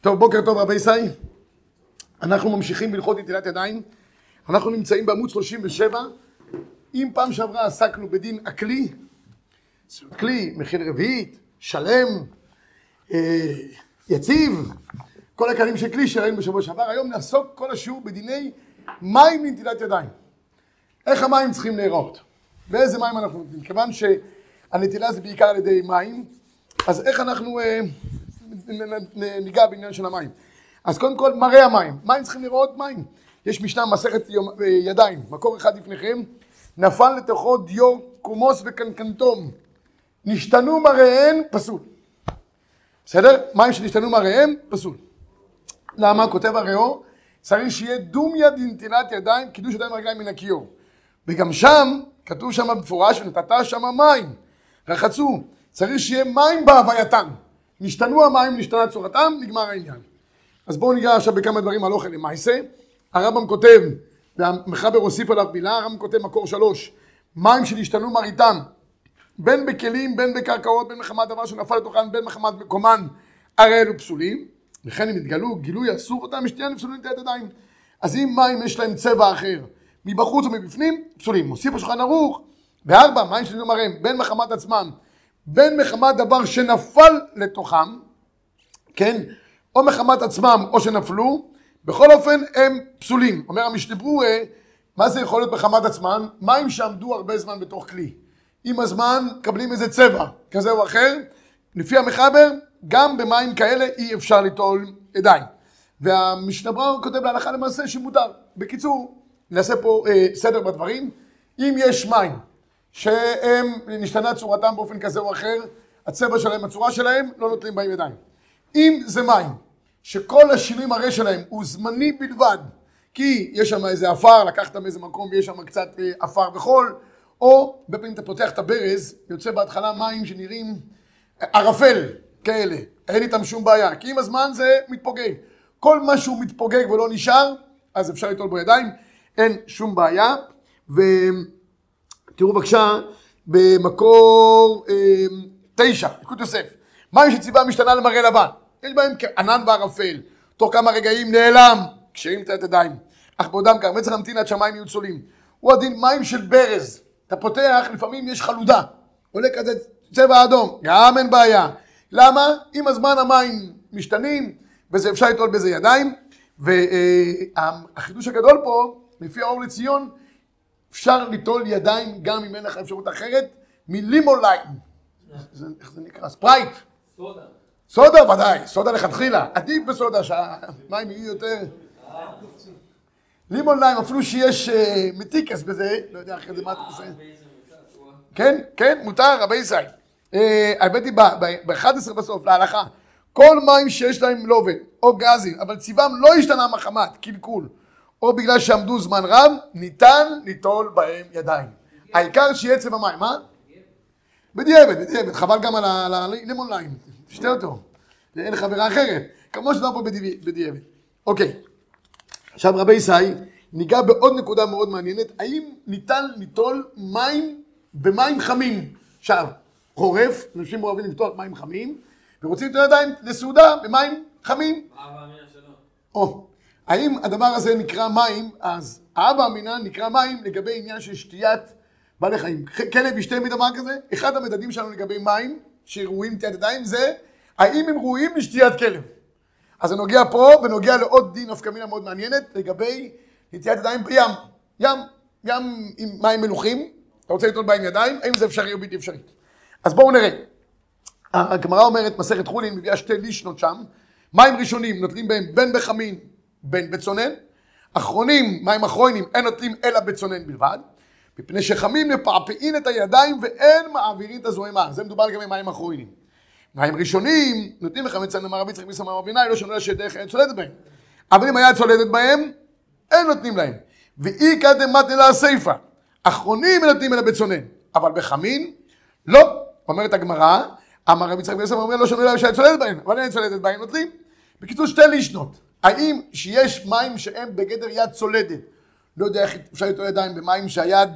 טוב, בוקר טוב רבי סי. אנחנו ממשיכים בהלכות נטילת ידיים. אנחנו נמצאים בעמוד 37. אם פעם שעברה עסקנו בדין הכלי, כלי, מחיר רביעית, שלם, אה, יציב, כל הכלים של כלי שראינו בשבוע שעבר. היום נעסוק כל השיעור בדיני מים לנטילת ידיים. איך המים צריכים להיראות? באיזה מים אנחנו נותנים? כיוון שהנטילה זה בעיקר על ידי מים, אז איך אנחנו... אה, ניגע בעניין של המים. אז קודם כל, מראה המים. מים צריכים לראות מים. יש משנה מסכת ידיים, מקור אחד לפניכם, נפל לתוכו דיו, קומוס וקנקנטום. נשתנו מראיהן, פסול. בסדר? מים שנשתנו מראיהם, פסול. למה? כותב הראו, צריך שיהיה דומיה דנטילת ידיים, קידוש ידיים ורגליים מן הכיור. וגם שם, כתוב שם במפורש, ונתת שם מים, רחצו. צריך שיהיה מים בהווייתן. נשתנו המים, נשתנה צורתם, נגמר העניין. אז בואו ניגע עכשיו בכמה דברים על אוכל למעשה. הרמב"ם כותב, והמחבר הוסיף עליו מילה, הרמב"ם כותב מקור שלוש, מים שנשתנו מרעיתם, בין בכלים, בין בקרקעות, בין מחמת דבר שנפל לתוכן, בין מחמת מקומן, הרי אלו פסולים, וכן אם יתגלו גילוי אסור אותם, שתייה נפסולים לתת ידיים. אז אם מים יש להם צבע אחר, מבחוץ ומבפנים, פסולים. מוסיף השולחן ערוך, בארבע, מים שנשתנו מרעיהם, בין מחמת עצמם, בין מחמת דבר שנפל לתוכם, כן, או מחמת עצמם או שנפלו, בכל אופן הם פסולים. אומר המשתברואה, מה זה יכול להיות מחמת עצמם? מים שעמדו הרבה זמן בתוך כלי. עם הזמן מקבלים איזה צבע כזה או אחר, לפי המחבר, גם במים כאלה אי אפשר ליטול ידיים. והמשתברואה כותב להלכה למעשה שמותר. בקיצור, נעשה פה אה, סדר בדברים. אם יש מים שהם, נשתנה צורתם באופן כזה או אחר, הצבע שלהם, הצורה שלהם, לא נוטלים בהם ידיים. אם זה מים, שכל השינוי מראה שלהם הוא זמני בלבד, כי יש שם איזה עפר, לקחת מאיזה מקום ויש שם קצת אה, עפר וחול, או בפעמים אתה פותח את הברז, יוצא בהתחלה מים שנראים ערפל כאלה, אין איתם שום בעיה, כי עם הזמן זה מתפוגג. כל מה שהוא מתפוגג ולא נשאר, אז אפשר ליטול בו ידיים, אין שום בעיה. ו... תראו בבקשה במקור אה, תשע, ליקוד יוסף. מים שציווה משתנה למראה לבן. יש בהם ענן וערפל. תוך כמה רגעים נעלם, כשרים את הידיים. אך בעודם כך, וצריך להמתין עד שהמים יהיו צולים. הוא הדין מים של ברז. אתה פותח, לפעמים יש חלודה. עולה כזה צבע אדום, גם אין בעיה. למה? עם הזמן המים משתנים, וזה אפשר לטעול בזה ידיים. והחידוש הגדול פה, לפי האור לציון, אפשר ליטול ידיים גם אם אין לך אפשרות אחרת, מלימוליין. איך זה נקרא? ספרייט. סודה. סודה ודאי, סודה לכתחילה. עדיף בסודה שהמים יהיו יותר... לימון ליים, אפילו שיש אה, מתיקס בזה, לא יודע אחרי זה מה אתה עושה. כן, כן, מותר, רבי ישראל. אה, הבאתי ב-11 בסוף, להלכה. כל מים שיש להם לובן או גזים, אבל צבעם לא השתנה מחמת, קלקול. או בגלל שעמדו זמן רב, ניתן ליטול בהם ידיים. העיקר שיהיה צבע מים, מה? בדיעבד, בדיעבד, חבל גם על הלימון ליין, תשתה אותו, אין ברירה אחרת, כמו שאתה פה בדיעבד. אוקיי, עכשיו רבי ישי, ניגע בעוד נקודה מאוד מעניינת, האם ניתן ליטול מים במים חמים? עכשיו, חורף, אנשים אוהבים לפתוח מים חמים, ורוצים ליטול ידיים לסעודה במים חמים. מה המאמין שלו? האם הדבר הזה נקרא מים, אז האבא אמינא נקרא מים לגבי עניין של שתיית בעלי חיים. כלב ישתה מדבר כזה, אחד המדדים שלנו לגבי מים שראויים נטיית ידיים זה האם הם ראויים לשתיית כלב. אז זה נוגע פה ונוגע לעוד דין נפקא מינה מאוד מעניינת לגבי נטיית ידיים בים. ים, ים עם מים מלוכים, אתה רוצה לטעול בהם ידיים, האם זה אפשרי או בלתי אפשרי. אז בואו נראה. הגמרא אומרת, מסכת חולין, מביאה שתי לישנות שם, מים ראשונים נוטלים בהם בין בחמין בין בצונן, אחרונים, מים אחרונים, אין נוטלים אלא בצונן בלבד, מפני שחמים מפעפעין את הידיים ואין מעבירים את הזוהמה, זה מדובר לגבי מים אחרונים. מים ראשונים, נותנים לך מצד אמר רבי יצחק מיסא אמר אביני, לא שונה שדרך היד צולדת בהם. אבל אם היד צולדת בהם, אין נותנים להם. ואי קדם אלא הסיפא. אחרונים נותנים אלא בצונן, אבל בחמין, לא. אומרת הגמרא, אמר רבי יצחק מיסא אומר לא שונה להם שהיד צולדת בהם, אבל אין צולדת בהם נותנים. בקיצור שתי לישנות. האם שיש מים שהם בגדר יד צולדת, לא יודע איך אפשר לטעול ידיים במים שהיד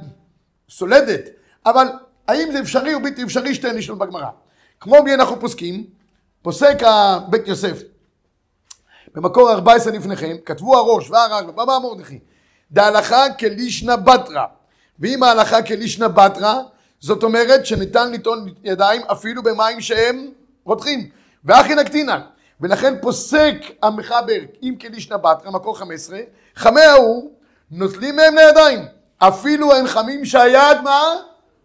סולדת, אבל האם זה אפשרי או בלתי אפשרי? שתי נשאלות בגמרא. כמו מי אנחנו פוסקים, פוסק בית יוסף, במקור 14 לפניכם, כתבו הראש והר"ג ובבא מרדכי, דהלכה כלישנא בתרא, ואם ההלכה כלישנא בתרא, זאת אומרת שניתן לטעון ידיים אפילו במים שהם רותחים, ואחי נקטינן, ולכן פוסק המחבר אם כלישנא בתרא, מקור 15, חמי ההוא נוטלים מהם לידיים, אפילו אין חמים שהיד מה?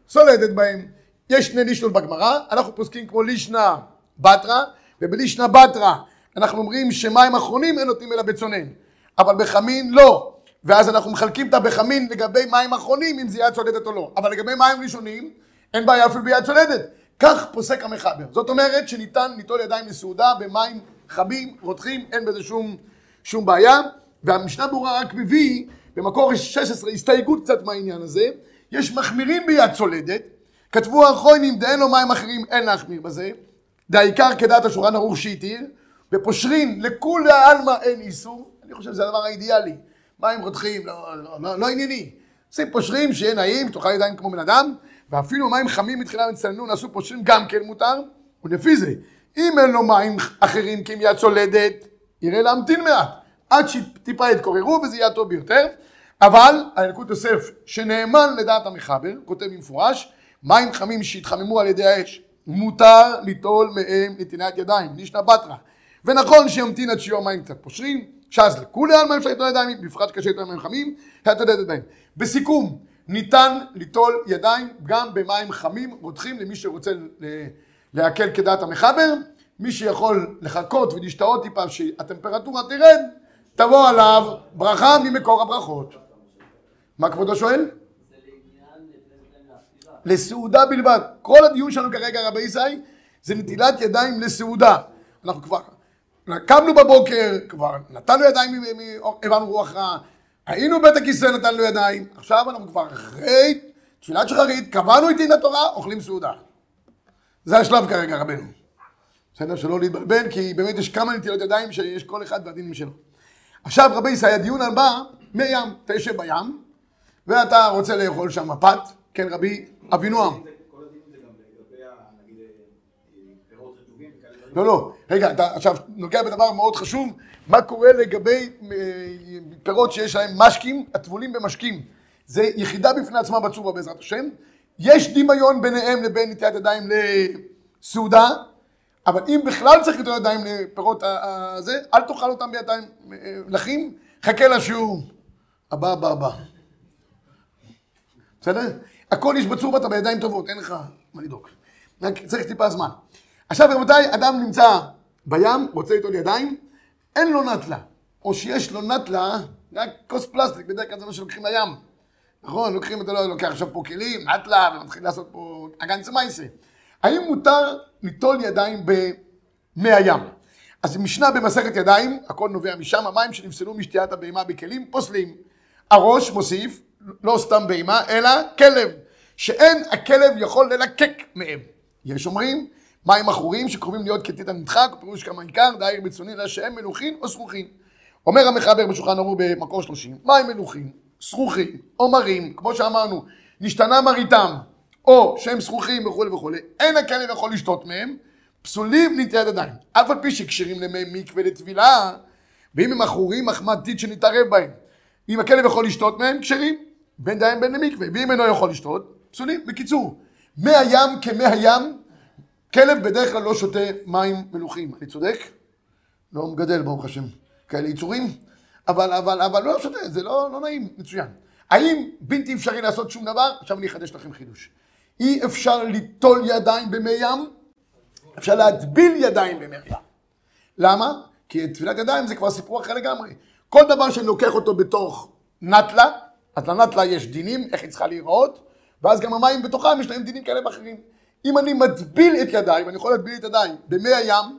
סולדת בהם. יש שני לישנות בגמרא, אנחנו פוסקים כמו לישנא בתרא, ובלישנא בתרא אנחנו אומרים שמים אחרונים אין נותנים אלא בצונן, אבל בחמין לא. ואז אנחנו מחלקים את הבחמין לגבי מים אחרונים, אם זה יד צולדת או לא. אבל לגבי מים ראשונים, אין בעיה אפילו ביד צולדת. כך פוסק המחבר. זאת אומרת שניתן ליטול ידיים לסעודה במים חמים, רותחים, אין בזה שום, שום בעיה. והמשנה ברורה רק מביא במקור 16 הסתייגות קצת מהעניין הזה. יש מחמירים ביד צולדת, כתבו האחרונים דאין לו מים אחרים, אין להחמיר בזה. דעיקר כדעת השולחן ערוך שהתיר, ופושרין לכולי עלמא אין איסור. אני חושב שזה הדבר האידיאלי. מים רותחים, לא, לא, לא, לא ענייני. עושים פושרים שיהיה נעים, תאכל ידיים כמו בן אדם, ואפילו מים חמים מתחילה מצטננו, נעשו פושרים גם כן מותר, ולפי זה, אם אין לו מים אחרים כי אם יד צולדת, יראה להמתין מעט, עד שטיפה יתקוררו וזה יהיה הטוב ביותר, אבל הילקוט יוסף, שנאמן לדעת המחבר, כותב במפורש, מים חמים שהתחממו על ידי האש, מותר ליטול מהם נתינת ידיים, לישנא בתרא, ונכון שימתין עד שיהיו המים קצת פושרים, שאז לכולי עלמא אפשר ליטול ידיים, בפרט קשה ליטול מים חמים, היה תולדת ידיים. בסיכום, ניתן ליטול ידיים גם במים חמים, רותחים למי שרוצה להקל כדעת המחבר, מי שיכול לחכות ולהשתאות טיפה שהטמפרטורה תרד, תבוא עליו ברכה ממקור הברכות. מה כבודו שואל? לסעודה בלבד. כל הדיון שלנו כרגע, רבי ישי, זה נטילת ידיים לסעודה. אנחנו כבר קמנו בבוקר, כבר נתנו ידיים, הבנו רוח רעה, היינו בית הכיסא, נתנו ידיים, עכשיו אנחנו כבר אחרי תפילת שחרית, קבענו את דין התורה, אוכלים סעודה. זה השלב כרגע, רבנו. בסדר? שלא להתבלבל, כי באמת יש כמה נטילות ידיים שיש כל אחד והדינים שלו. עכשיו, רבי ישראל, הדיון הבא, מי ים, אתה יושב בים, ואתה רוצה לאכול שם מפת, כן רבי אבינועם. לא, לא, רגע, אתה עכשיו נוגע בדבר מאוד חשוב, מה קורה לגבי אה, פירות שיש להם משקים, הטבולים במשקים. זה יחידה בפני עצמה בצורה בעזרת השם. יש דמיון ביניהם לבין נטיית ידיים לסעודה, אבל אם בכלל צריך לתת ידיים לפירות הזה, אל תאכל אותם בידיים אה, לחים, חכה לשיעור הבא הבא הבא. בסדר? הכל יש בצור אתה בידיים טובות, אין לך מה לדאוג. רק צריך טיפה זמן. עכשיו רבותיי, אדם נמצא בים, רוצה ליטול ידיים, אין לו נטלה. או שיש לו נטלה, רק כוס פלסטיק, בדרך כלל זה מה שלוקחים לים. נכון, לוקחים, אתה לא לוקח עכשיו פה כלים, נטלה, ומתחיל לעשות פה אגן סמייסה. האם מותר ליטול ידיים במי הים? אז משנה במסכת ידיים, הכל נובע משם, המים שנפסלו משתיית הבהמה בכלים, פוסלים. הראש מוסיף, לא סתם בהמה, אלא כלב, שאין הכלב יכול ללקק מהם. יש אומרים, מים עכורים שקרובים להיות כתית הנדחק, פירוש כמה עיקר, דייר בצוני, אלא שהם מלוכים או זכוכים. אומר המחבר בשולחן ערוך במקור שלושים, מים מלוכים, זכוכים או מרים, כמו שאמרנו, נשתנה מריתם, או שהם זכוכים וכולי וכולי, אין הכלב יכול לשתות מהם, פסולים נטילת ידיים. אף על פי שכשירים למי מקווה לטבילה, ואם הם עכורים, טיט שנתערב בהם. אם הכלב יכול לשתות מהם, כשרים, בין דיין בין למקווה, ואם אינו יכול לשתות, פסולים. בקיצור, מי הים כמי הים, כלב בדרך כלל לא שותה מים מלוכים. אני צודק? לא מגדל, ברוך השם, כאלה יצורים, אבל, אבל, אבל לא שותה, זה לא, לא נעים, מצוין. האם בלתי אפשרי לעשות שום דבר? עכשיו אני אחדש לכם חידוש. אי אפשר ליטול ידיים במי ים, אפשר להטביל ידיים במי ים. למה? כי תפילת ידיים זה כבר סיפור אחר לגמרי. כל דבר שאני לוקח אותו בתוך נטלה, אז לנטלה יש דינים, איך היא צריכה להיראות, ואז גם המים בתוכם יש להם דינים כאלה ואחרים. אם אני מטביל את ידיי, ואני יכול להטביל את ידיי במי הים,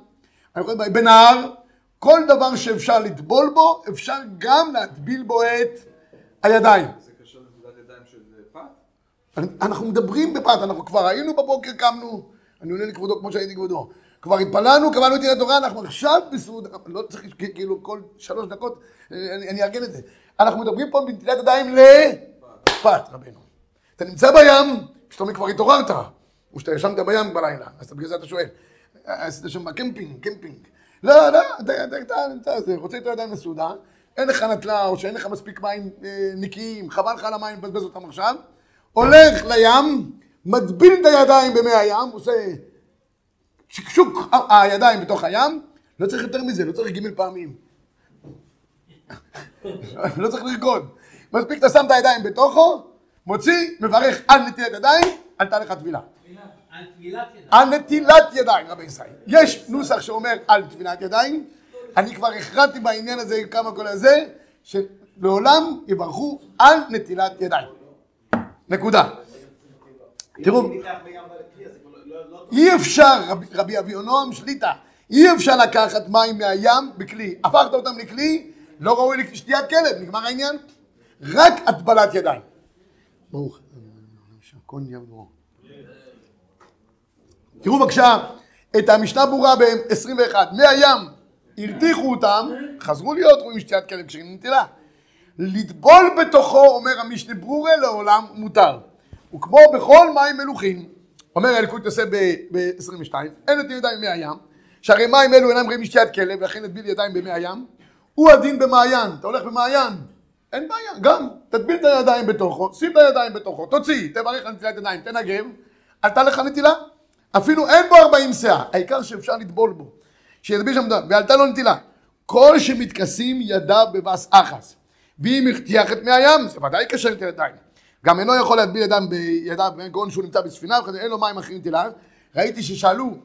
אני יכול בנהר, כל דבר שאפשר לטבול בו, אפשר גם להטביל בו את הידיים. זה קשור לנקודת ידיים של פת? אנחנו מדברים בפת, אנחנו כבר היינו בבוקר, קמנו, אני עונה לכבודו כמו שהייתי כבודו. כבר התפללנו, קבענו את התורה, אנחנו עכשיו בסעודה, לא צריך כאילו כל שלוש דקות, אני, אני אארגן את זה. אנחנו מדברים פה בנטילת ידיים לפת, רבנו. אתה נמצא בים, פתאום כבר התעוררת, או שאתה ישנת בים בלילה, אז בגלל זה אתה שואל. עשית שם קמפינג, קמפינג. לא, לא, אתה, רוצה את הידיים לסעודה, אין לך נטלה, או שאין לך מספיק מים אה, נקיים, חבל לך על המים לבזבז אותם עכשיו, הולך לים, מטביל את הידיים במי הים, עושה שקשוק הידיים בתוך הים, לא צריך יותר מזה, לא צריך גימל פעמים. לא צריך לרקוד. מספיק אתה שם את הידיים בתוכו, מוציא, מברך על נטילת ידיים, עלתה לך טבילה. על נטילת ידיים, רבי ישראל. יש נוסח שאומר על טבילת ידיים, אני כבר הכרעתי בעניין הזה כמה כל הזה, שלעולם יברכו על נטילת ידיים. נקודה. תראו, אי אפשר, רבי אביונועם שליטה, אי אפשר לקחת מים מהים בכלי. הפכת אותם לכלי, לא ראוי לשתיית כלב, נגמר העניין. רק הטבלת ידיים. ברוך. תראו בבקשה את המשנה ברורה ב-21. מהים הרתיחו אותם, חזרו להיות רואים שתיית כלב כשהם נטילה. לטבול בתוכו, אומר המשנה ברורה, לעולם מותר. וכמו בכל מים מלוכים, אומר אלקוט יוסף ב-22, אין נותנים ידיים במי הים, שהרי מים אלו אינם רעים לשתיית כלב, ולכן נטביל ידיים במי הים. הוא הדין במעיין, אתה הולך במעיין, אין בעיה, גם, תטביל את הידיים בתוכו, שים את הידיים בתוכו, תוציא, תברך על נטילת ידיים, תנגב, עלתה לך נטילה. אפילו אין בו ארבעים שאה, העיקר שאפשר לטבול בו. שידביל שם דם, ועלתה לו נטילה. כל שמתכסים ידיו בבס אחס, ואם החתיח את מי הים, זה ודאי קשר את הידיים. גם אינו יכול להטביל ידם בידיו, כגון שהוא נמצא בספינה, אין לו מים אחרים נטילה. ראיתי ששאלו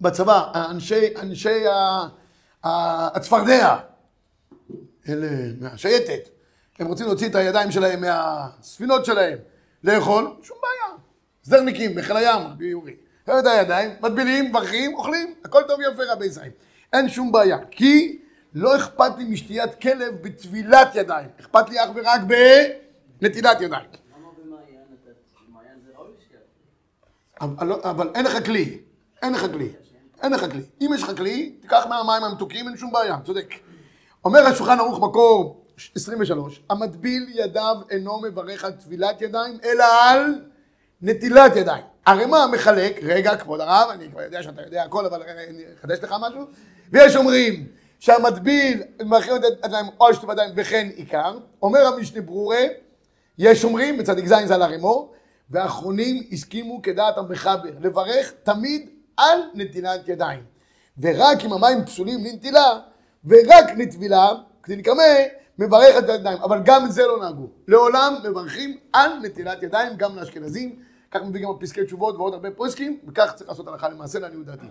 בצבא, אנשי, אנשי הצפרדע, אלה מהשייטת, הם רוצים להוציא את הידיים שלהם מהספינות שלהם לאכול, שום בעיה. זרניקים בחיל הים, רבי יורי. את הידיים, מטבילים, מברכים, אוכלים, הכל טוב יפה רבי ישראל. אין שום בעיה, כי לא אכפת לי משתיית כלב בטבילת ידיים, אכפת לי אך ורק בנטילת ידיים. לא, אבל אין לך כלי, אין לך כלי, אין לך כלי. אם יש לך כלי, תיקח מהמים המתוקים, אין שום בעיה, צודק. אומר השולחן ערוך מקור 23, המטביל ידיו אינו מברך על טבילת ידיים, אלא על נטילת ידיים. הרי מה מחלק, רגע, כבוד הרב, אני כבר יודע שאתה יודע הכל, אבל אני אחדש לך משהו, ויש אומרים שהמטביל מברכים את הידיים או על שתי ידיים וכן עיקר, אומר המשנה ברורה, יש אומרים, בצדיק זין ז"ל הרימו, ואחרונים הסכימו כדעת המחבר, לברך תמיד על נטילת ידיים. ורק אם המים פסולים לנטילה, ורק לטבילה, כדי לקמא, מברך את הידיים, אבל גם זה לא נהגו. לעולם מברכים על נטילת ידיים, גם לאשכנזים, כך מביא גם פסקי תשובות ועוד הרבה פוסקים, וכך צריך לעשות הלכה למעשה לעניות דעתי.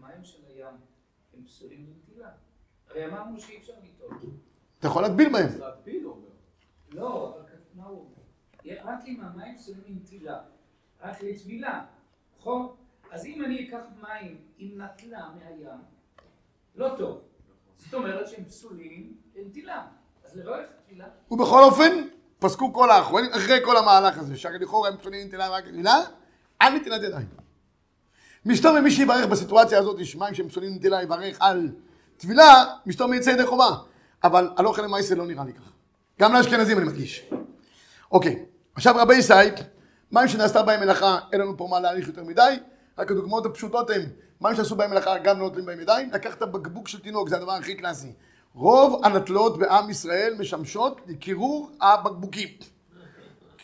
מים של הים הם פסולים לנטילה. הרי אמרנו שאי אפשר לטעות. אתה יכול להטביל בהם. לא, אבל מה הוא אומר? רק אם המים פסולים לנטילה, רק לטבילה, נכון? אז אם אני אקח מים עם נטלה מהים, לא טוב. זאת אומרת שהם פסולים לנטילה. אז לברך תפילה. ובכל אופן, פסקו כל האחרונים, אחרי כל המהלך הזה, שהרי לכאורה הם פסולים לנטילה רק לנטילה, על נטילת ידיים. מסתום מי שיברך בסיטואציה הזאת, יש מים שהם פסולים לנטילה, יברך על טבילה, מסתום יצא ידי חובה. אבל הלוך אלה מייסר לא נראה לי ככה. גם לאשכנזים אני מדגיש. אוקיי, עכשיו רבי ישראל, מים שנעשתה בהם מלאכה, אין לנו פה מה להאריך יותר מדי, רק הדוגמאות הפשוטות הן, מים שעשו בהם מלאכה גם לא נוטלים בהם ידיים, לקחת בקבוק של תינוק, זה הדבר הכי קלאסי. רוב הנטלות בעם ישראל משמשות לקירור הבקבוקים.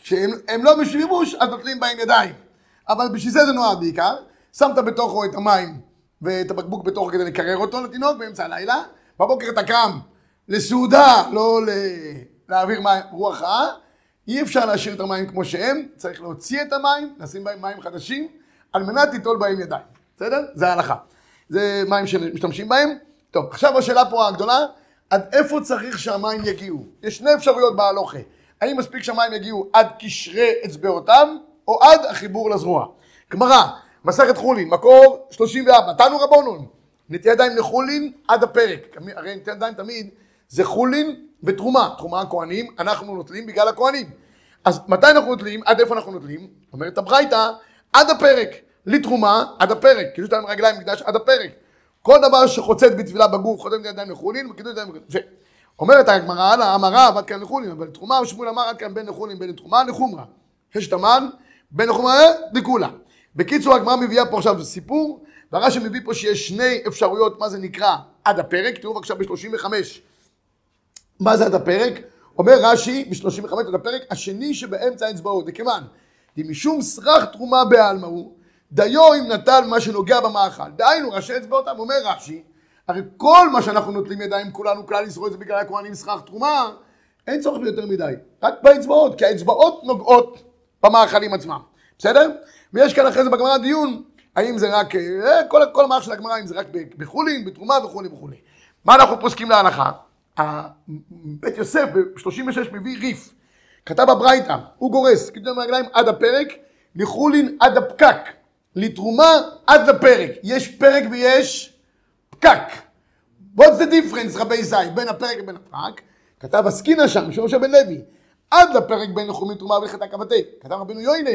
כשהם לא בשימוש, אז נוטלים בהם ידיים. אבל בשביל זה זה נועד בעיקר. שמת בתוכו את המים ואת הבקבוק בתוכו כדי לקרר אותו לתינוק באמצע הלילה. בבוקר אתה קם לסעודה, לא ל... להעביר מים, רוח רעה. אי אפשר להשאיר את המים כמו שהם, צריך להוציא את המים, לשים בהם מים חדשים, על מנת ליטול בהם ידיים. בסדר? זה ההלכה. זה מים שמשתמשים בהם. טוב, עכשיו השאלה פה הגדולה, עד איפה צריך שהמים יגיעו? יש שני אפשרויות בהלוכה. האם מספיק שהמים יגיעו עד קשרי אצבעותיו, או עד החיבור לזרוע? גמרא, מסכת חולין, מקור 34, תנו רבונון, נטי ידיים לחולין עד הפרק. הרי נטי ידיים תמיד זה חולין ותרומה. תרומה הכהנים, אנחנו נוטלים בגלל הכהנים. אז מתי אנחנו נוטלים? עד איפה אנחנו נוטלים? אומרת הברייתא, עד הפרק. לתרומה עד הפרק. קידוש ידיים רגליים מקדש עד הפרק. כל דבר שחוצץ בטבילה בגוף, חותם את ידיים לחולין, וקידוש ידיים ידיים אומרת הגמרא הלאה, אמרה עד כאן לחולין, אבל תרומה ושמואל אמר עד כאן בין לחולין בין לתרומה לחומרה. יש תמן, בין החומרה לכולה. בקיצור, הגמרא מביאה פה עכשיו סיפור, והרש"י מביא פה שיש שני אפשרויות, מה זה נקרא עד הפרק, תראו בבקשה ב-35. מה זה עד הפרק? אומר רש"י ב-35 עד הפרק, השני שבאמצע האצבעות, וכיוון, דמשום סרח תרומה בעלמא הוא, דיו אם נטל מה שנוגע במאכל. דהיינו, ראשי אצבעותם, אומר רש"י, הרי כל מה שאנחנו נוטלים ידיים כולנו, כלל ישראל זה בגלל הכהנים סכך תרומה, אין צורך ביותר מדי, רק באצבעות, כי האצבעות נוגעות במאכלים עצמם, בסדר? ויש כאן אחרי זה בגמרא דיון, האם זה רק, אה, כל, כל המערך של הגמרא, אם זה רק בחולין, בתרומה וכולי וכולי. מה אנחנו פוסקים להנחה? בית יוסף ב-36 מביא ריף, כתב הברייתא, הוא גורס, כתוב מהרגליים עד הפרק, לחולין עד הפקק, לתרומה עד לפרק. יש פרק ויש פקק. What's the difference, רבי זי, בין הפרק לבין הפרק? כתב עסקינא שם, של משה בן לוי, עד לפרק בין לחומין תרומה ולחטא כבתי. כתב רבינו יוינה,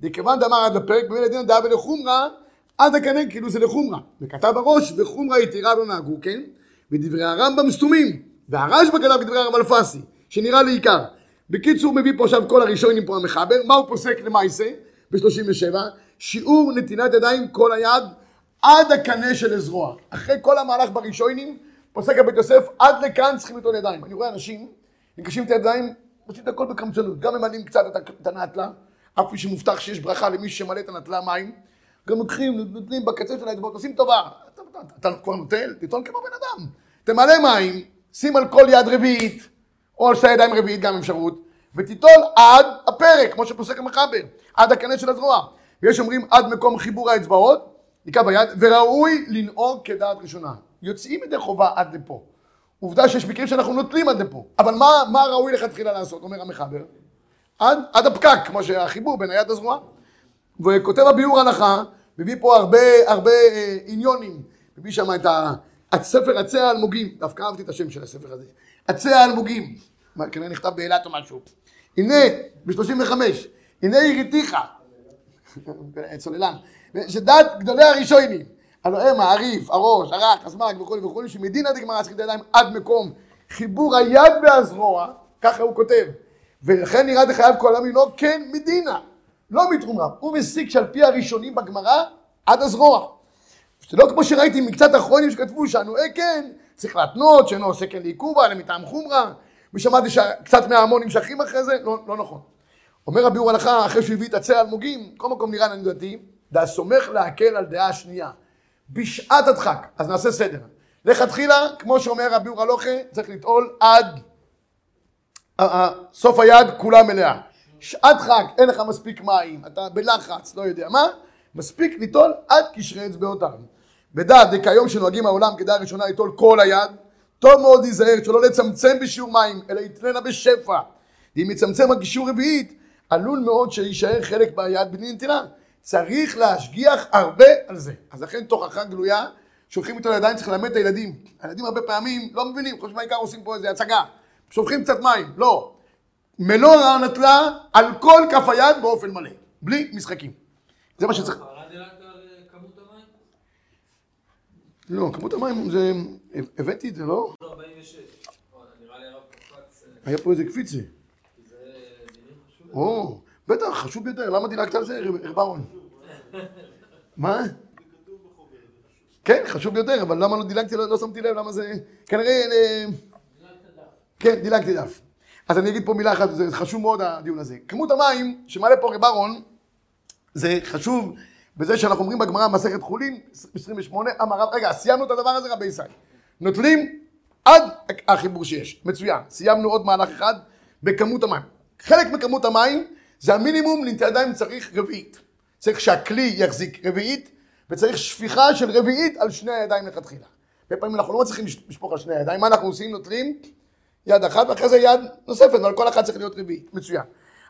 דכיוון דאמר עד לפרק, במילא דין דאה ולחומרה, עד הקנה כאילו זה לחומרה. וכתב הראש, וחומרה יתירה לא נהגו, כן? ודברי הרמב"ם סתומים. והרשב"א כתב כדברי הרב אלפסי, שנראה לעיקר. בקיצור, הוא מביא פה עכשיו כל הראשונים פה המחבר, מה הוא פוסק למעשה? ב-37, שיעור נתינת ידיים כל היד עד הקנה של הזרוע. אחרי כל המהלך בראשונים, פוסק הבית יוסף, עד לכאן צריכים לטעון ידיים. אני רואה אנשים, ניגשים את הידיים, עושים את הכל בקמצנות. גם ממלאים קצת את הנטלה, אף פי שמובטח שיש ברכה למי שמלא את הנטלה מים. גם לוקחים, נותנים בקצה של האצבעות, עושים טובה. אתה, אתה, אתה, אתה כבר נוטל, תטעון כמו בן אדם. תמלא מים, שים על כל יד רביעית, או על שתי ידיים רביעית גם אפשרות, ותיטול עד הפרק, כמו שפוסק המחבר, עד הקנה של הזרוע. ויש אומרים עד מקום חיבור האצבעות, נקרא ביד, וראוי לנהוג כדעת ראשונה. יוצאים ידי חובה עד לפה. עובדה שיש מקרים שאנחנו נוטלים עד לפה. אבל מה, מה ראוי לכתחילה לעשות, אומר המחבר? עד, עד הפקק, כמו שהחיבור בין היד לזרוע. וכותב הביאור הלכה, מביא פה הרבה, הרבה אה, עניונים. מביא שם את. הספר עצי האלמוגים, דווקא אהבתי את השם של הספר הזה. עצי האלמוגים. כנראה נכתב באילת או משהו. הנה, ב-35, הנה הראתיך, צוללן, שדת גדולי הראשונים, הלוא הם העריף, הראש, הרק, הסמ"ק וכולי וכולי, שמדינא דגמרא צריכים ידיים עד מקום חיבור היד והזרוע, ככה הוא כותב, ולכן נראה דחייב כל העם לא כן מדינא, לא מתרומה, הוא מסיק שעל פי הראשונים בגמרא עד הזרוע. זה לא כמו שראיתי מקצת אחרונים שכתבו שהנועה כן, צריך להתנות, שאינו עושה כן לעיכובה, אלא מטעם חומרה, ושמעתי שקצת מההמון נמשכים אחרי זה, לא, לא נכון. אומר הביאור הלכה, אחרי שהוא הביא את עצי האלמוגים, כל מקום נראה לנו דתי, והסומך להקל על דעה שנייה. בשעת הדחק, אז נעשה סדר. לכתחילה, כמו שאומר הביאור הלוכה, צריך לטעול עד סוף היד כולה מלאה. שעת חג, אין לך מספיק מים, אתה בלחץ, לא יודע מה, מספיק ליטול עד קשרי אצבעותיו. בדעת דכיום שנוהגים העולם כדעה ראשונה ליטול כל היד, טוב מאוד להיזהר שלא לצמצם בשיעור מים, אלא יתננה בשפע. ואם יצמצם עד כשיעור רביעית, עלול מאוד שיישאר חלק ביד בלי נטילה. צריך להשגיח הרבה על זה. אז לכן תוכחה גלויה, שולחים איתו לידיים, צריך ללמד את הילדים. הילדים הרבה פעמים לא מבינים, חושבים מה העיקר עושים פה איזה הצגה. שופכים קצת מים, לא. מלוא הנטלה על כל כף היד באופן מלא, בלי משחקים. זה מה שצריך. לא, כמות המים זה... הבאתי את זה, לא? היה פה איזה קפיצה. או, בטח, חשוב ביותר, למה דילגת על זה, רב אהרון? מה? כן, חשוב ביותר, אבל למה לא דילגתי, לא שמתי לב, למה זה... כנראה... כן, דילגתי דף. אז אני אגיד פה מילה אחת, זה חשוב מאוד הדיון הזה. כמות המים שמעלה פה רב אהרון, זה חשוב בזה שאנחנו אומרים בגמרא מסכת חולין, 28, אמר רב, רגע, סיימנו את הדבר הזה רבי ישראל. נוטלים עד החיבור שיש, מצוין. סיימנו עוד מהלך אחד בכמות המים. חלק מכמות המים זה המינימום לנטי ידיים צריך רביעית. צריך שהכלי יחזיק רביעית, וצריך שפיכה של רביעית על שני הידיים לכתחילה. הרבה פעמים אנחנו לא מצליחים לשפוך על שני הידיים, מה אנחנו עושים? נוטלים יד אחת ואחרי זה יד נוספת, אבל כל אחת צריך להיות רביעית. מצוין.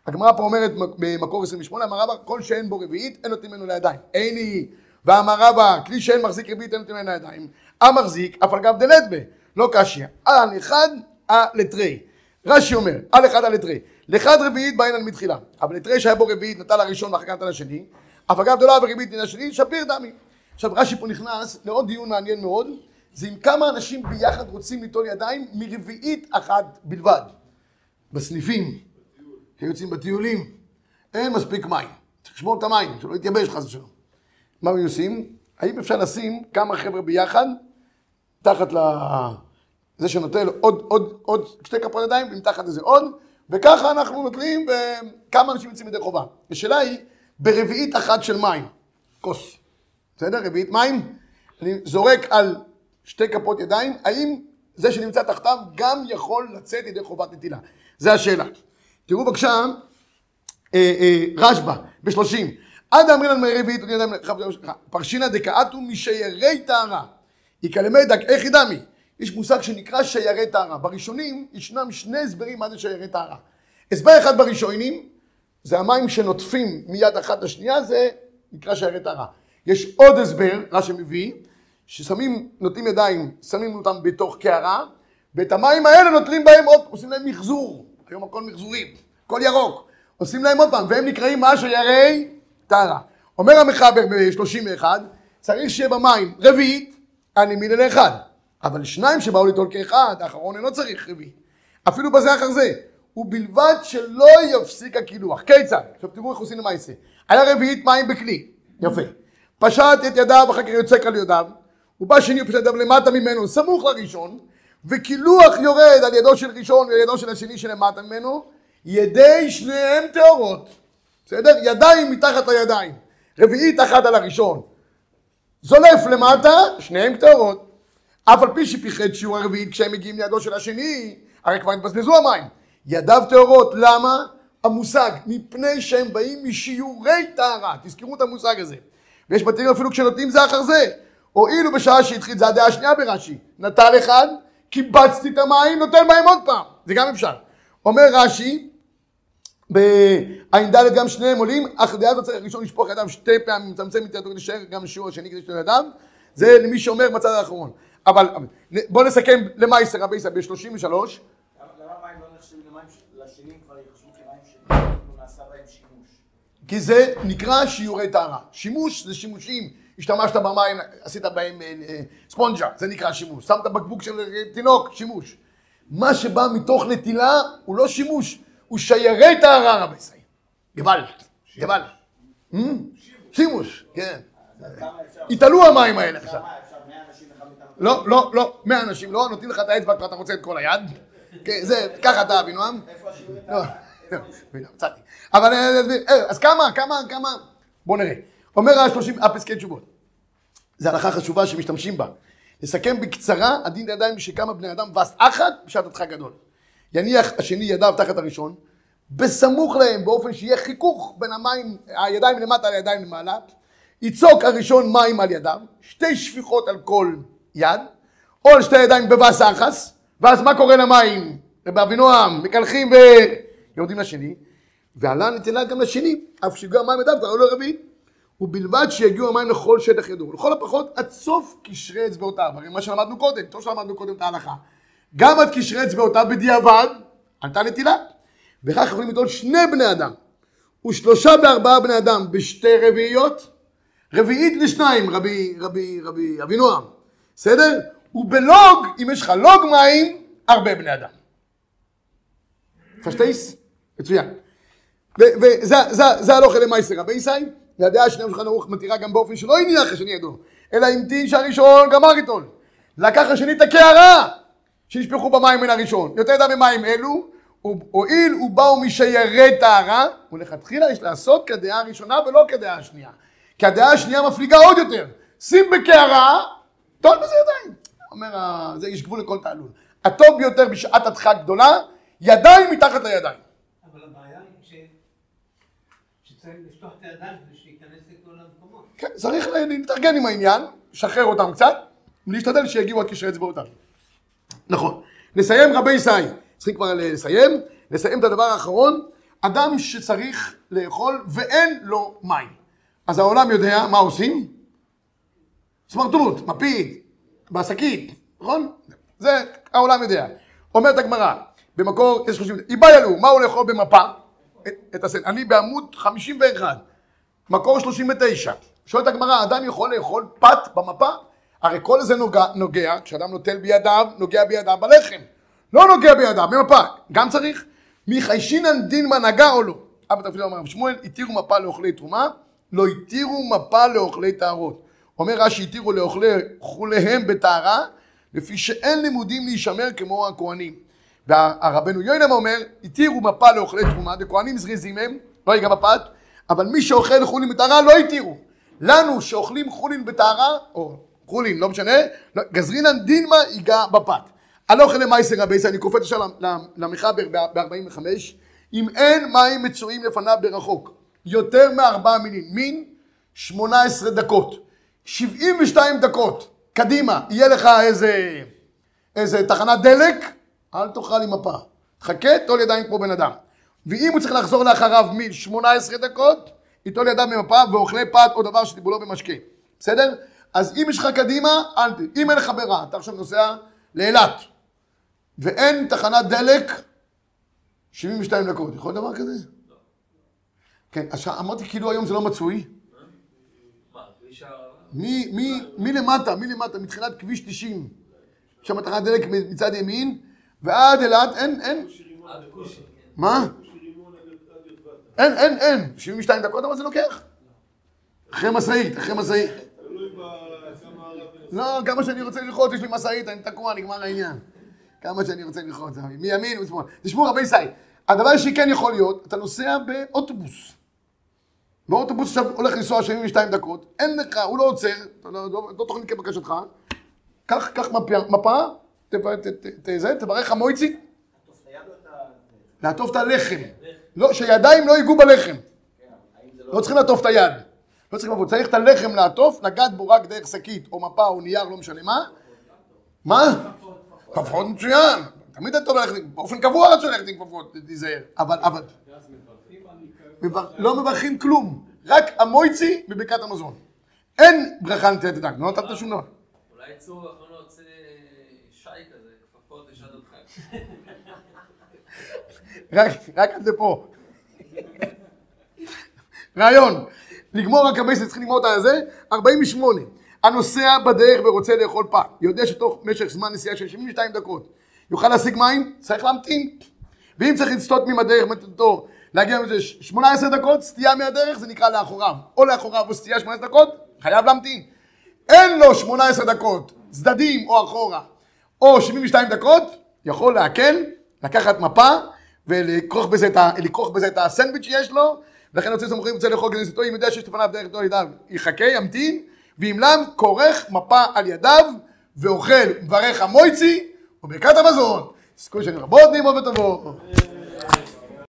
הגמרא פה אומרת במקור 28, אמר רבא, כל שאין בו רביעית, אין נותנים ממנו לידיים. אין היא. ואמר רבא, כלי שאין מחזיק רביעית, אין נותנים ממנו לידיים. המחזיק, אף על גב דלת בה, לא קשיא. על אחד, על לתרי. רש"י אומר, על אחד על לתרי. לאחד רביעית באין על מתחילה. אבל לתרי שהיה בו רביעית, נטל הראשון ואחר כך השני. אף אגב דולר ורביעית נטל השני, שפיר דמי. עכשיו רש"י פה נכנס לעוד דיון מעניין מאוד, זה אם כמה אנשים ביחד רוצים ליטול ידיים מרביעית אחת בלבד. בסניפים, שיוצאים בטיולים, אין מספיק מים. צריך לשמור את המים, שלא יתייבש חס ושלום. מה הם עושים? האם אפשר לשים כמה חבר'ה ביחד, תחת ל... זה שנוטל עוד, עוד, עוד שתי כפות ידיים, ומתחת לזה עוד, וככה אנחנו נוטלים, וכמה אנשים יוצאים ידי חובה. השאלה היא, ברביעית אחת של מים, כוס, בסדר? רביעית מים, אני זורק על שתי כפות ידיים, האם זה שנמצא תחתיו גם יכול לצאת ידי חובת נטילה? זה השאלה. תראו בבקשה, אה, אה, רשב"א, בשלושים. עד אמרינן מרביעית, פרשינא דקאתו משיירי טהרה. יקלמי דק, איך ידמי? יש מושג שנקרא שיירי טהרה. בראשונים ישנם שני הסברים מה זה שיירי טהרה. הסבר אחד בראשונים, זה המים שנוטפים מיד אחת לשנייה, זה נקרא שיירי טהרה. יש עוד הסבר, רש"י מביא, ששמים, נוטלים ידיים, שמים אותם בתוך קערה, ואת המים האלה נוטלים בהם עוד, עושים להם מחזור. היום הכל מחזורים, הכל ירוק. עושים להם עוד פעם, והם נקראים מה שיירי טהרה. אומר המחבר ב-31, צריך שיהיה במים רביעית, אני מילה לאחד. אבל שניים שבאו ליטול כאחד, האחרון אינו צריך רביעית. אפילו בזה אחר זה. ובלבד שלא יפסיק הקילוח. כיצד? עכשיו תראו איך עושים למעשה. היה רביעית מים בכלי. יפה. פשט את ידיו, אחר כך יוצק על ידיו. הוא בא שני ופשט ידיו למטה ממנו, סמוך לראשון, וקילוח יורד על ידו של ראשון ועל ידו של השני שלמטה ממנו, ידי שניהם טהורות. בסדר? ידיים מתחת לידיים. רביעית אחת על הראשון. זולף למטה, שניהם טהורות. אף על פי שפיחד שיעור הרביעית כשהם מגיעים לידו של השני, הרי כבר התבזבזו המים. ידיו טהורות, למה? המושג, מפני שהם באים משיעורי טהרה, תזכרו את המושג הזה. ויש בתים אפילו כשנותנים זה אחר זה. הואילו בשעה שהתחיל, זה הדעה השנייה ברש"י. נטל אחד, קיבצתי את המים, נותן מים עוד פעם. זה גם אפשר. אומר רש"י, בע"ד גם שניהם עולים, אך דעה הזאת צריך ראשון לשפוך ידיו שתי פעמים, מצמצם את ידו להישאר גם שיעור השני כדי לשתות ידיו. זה למי שאומר בצד האחרון. אבל בואו נסכם למייסר רבי ישראל ב-33. למה מים לא נחשבים למים לשנים כבר יחשבו כמים שנעשה בהם שימוש? כי זה נקרא שיעורי טהרה. שימוש זה שימושים, השתמשת במים, עשית בהם אה, אה, ספונג'ה, זה נקרא שימוש. שמת בקבוק של תינוק, שימוש. מה שבא מתוך נטילה הוא לא שימוש, הוא שיירי טהרה רבי ישראל. גוואלד, גוואלד. שימוש, כן. כמה אפשר? התעלו המים האלה עכשיו. כמה אפשר? 100 אנשים אחד מאיתנו? לא, לא, לא, 100 אנשים לא, נותנים לך את האצבע כבר אתה רוצה את כל היד. כן, זה, ככה אתה אבינועם. איפה השיעורי לא, טהרה? לא, לא, מצאתי. אבל אה, אה, אז כמה, כמה, כמה, בוא נראה. אומר ה-30, הפסקי תשובות. זו הלכה חשובה שמשתמשים בה. נסכם בקצרה, הדין לידיים שכמה בני אדם וס אחת בשעת הדחק גדול. יניח השני ידיו תחת הראשון, בסמוך להם באופן שיהיה חיכוך בין המים, הידיים למטה לידיים למעלה, יצוק הראשון מים על ידיו, שתי שפיכות על כל יד, או על שתי ידיים בבס אחס, ואז מה קורה למים? באבינועם, מקלחים ויורדים לשני, ועלה נתינה גם לשני, אף שהגיעו המים ידיו, קראו לו רביעי. ובלבד שיגיעו המים לכל שטח ידו, לכל הפחות עד סוף קשרי אצבעותיו, הרי מה שלמדנו קודם, טוב שלמדנו קודם את ההלכה. גם עד קשרי אצבעותיו בדיעבד, עלתה נטילה. וכך יכולים לטעון שני בני אדם, ושלושה בארבעה בני אדם בשתי רביעיות, רביעית לשניים, רבי, רבי, רבי אבינועם, בסדר? ובלוג, אם יש לך לוג מים, הרבה בני אדם. פשטייס? מצוין. וזה הלוך אלי מייסר רבי ישי, והדעה השנייה שלך נרוך מתירה גם באופן שלא הניח השני ידו, אלא המתין שהראשון גמר איתו. לקח השני את הקערה שנשפכו במים מן הראשון. יותר דם ממים אלו, הואיל ובאו משיירי טהרה, ולכתחילה יש לעשות כדעה הראשונה ולא כדעה השנייה. כי הדעה השנייה מפליגה עוד יותר. שים בקערה, טול בזה ידיים. אומר, זה יש גבול לכל תעלול. הטוב ביותר בשעת הדחק גדולה, ידיים מתחת לידיים. אבל הבעיה היא. שצריך לפתוח את הידיים כדי שייכנס לכל המקומות. כן, צריך לה- להתארגן עם העניין, לשחרר אותם קצת, ולהשתדל שיגיעו עד קשרי אצבעותם. נכון. נסיים רבי ישי. צריכים כבר לסיים. נסיים את הדבר האחרון. אדם שצריך לאכול ואין לו מים. אז העולם יודע מה עושים? סמרטוט, מפיד, בשקית, נכון? זה העולם יודע. אומרת הגמרא, במקור 1030, איבאיילו, מה הוא לאכול במפה? את, הסן. אני בעמוד 51, מקור 39. שואלת הגמרא, אדם יכול לאכול פת במפה? הרי כל זה נוגע, נוגע, כשאדם נוטל בידיו, נוגע בידיו בלחם. לא נוגע בידיו, במפה. גם צריך? מחיישינן דין נגע או לא? אבא תפילה אמר רב שמואל, התירו מפה לאוכלי תרומה, לא התירו מפה לאוכלי טהרות. אומר רש"י, התירו לאוכלי חוליהם בטהרה, לפי שאין לימודים להישמר כמו הכהנים. והרבנו יוינם אומר, התירו מפה לאוכלי תרומה, וכהנים זריזים הם, לא ייגע בפת, אבל מי שאוכל חולין בטהרה לא התירו. לנו שאוכלים חולין בטהרה, או חולין, לא משנה, לא, גזרינן דינמה ייגע בפת. הלוך אלה מייסר רבי אני קופץ עכשיו למחבר ב-45, אם אין מים מצויים לפניו ברחוק, יותר מארבעה מינים, מין 18 דקות, 72 דקות, קדימה, יהיה לך איזה, איזה תחנת דלק, אל תאכל עם מפה. חכה, טול ידיים כמו בן אדם. ואם הוא צריך לחזור לאחריו מין 18 דקות, ייטול ידיו ממפה ואוכלי פת או דבר שטיבולו במשקה. בסדר? אז אם יש לך קדימה, אל ת... אם אין לך ברירה, אתה עכשיו נוסע לאילת, ואין תחנת דלק, 72 דקות. יכול להיות דבר כזה? לא. כן, עכשיו אמרתי כאילו היום זה לא מצוי. מי למטה, מי למטה, מתחילת כביש 90, שם תחנת דלק מצד ימין, ועד אילת, אין, אין. מה? אין, אין, אין. 72 דקות, אבל זה לוקח. אחרי משאית, אחרי משאית. לא, כמה שאני רוצה ללחוץ, יש לי משאית, אני תקוע, נגמר העניין. כמה שאני רוצה ללחוץ, מימין ומשמאל. תשמעו, רבי ישראל, הדבר שכן יכול להיות, אתה נוסע באוטובוס. ואוטובוס עכשיו הולך לנסוע 72 דקות, אין לך, הוא לא עוצר, לא, לא, לא תוכנית כבקשתך, קח, קח מפה, תברך המויצי. לעטוף את הלחם. לא, שידיים לא ייגעו בלחם. לא צריכים לעטוף את היד. לא צריכים לעבוד. צריך את הלחם לעטוף, לגעת בו רק דרך שקית, או מפה, או נייר, לא משנה מה. מה? כפפות מצוין. תמיד אתה ללכת, באופן קבוע רצו ללכת עם כפפות, תיזהר. אבל, אבל... לא מברכים כלום. רק המויצי בברכת המזון. אין ברכה נטילת ידיים. לא נתת שום דבר. אולי צור יכול להוציא שי כזה, כפפות לשעת חג. רק עד לפה. רעיון, לגמור רק הבייסט, צריכים לגמור את הזה, 48. הנוסע בדרך ורוצה לאכול פת, יודע שתוך משך זמן נסיעה של 72 דקות יוכל להשיג מים, צריך להמתין. ואם צריך לסטות ממדרך, מטרתו, להגיע לזה 18 דקות, סטייה מהדרך, זה נקרא לאחוריו. או לאחוריו או סטייה 18 דקות, חייב להמתין. אין לו 18 דקות, צדדים או אחורה, או 72 דקות, יכול להקל, לקחת מפה, ולכרוך בזה בזה את הסנדוויץ' שיש לו, ולכן רוצה סמוכים רוצה לאכול כניסתו, אם יודע שיש לפניו דרך תור ידיו, יחכה, ימתין, ואם לאו, כורך מפה על ידיו, ואוכל מברך המויצי, וברכת המזון. תזכו שאני רבות נעימות וטובות.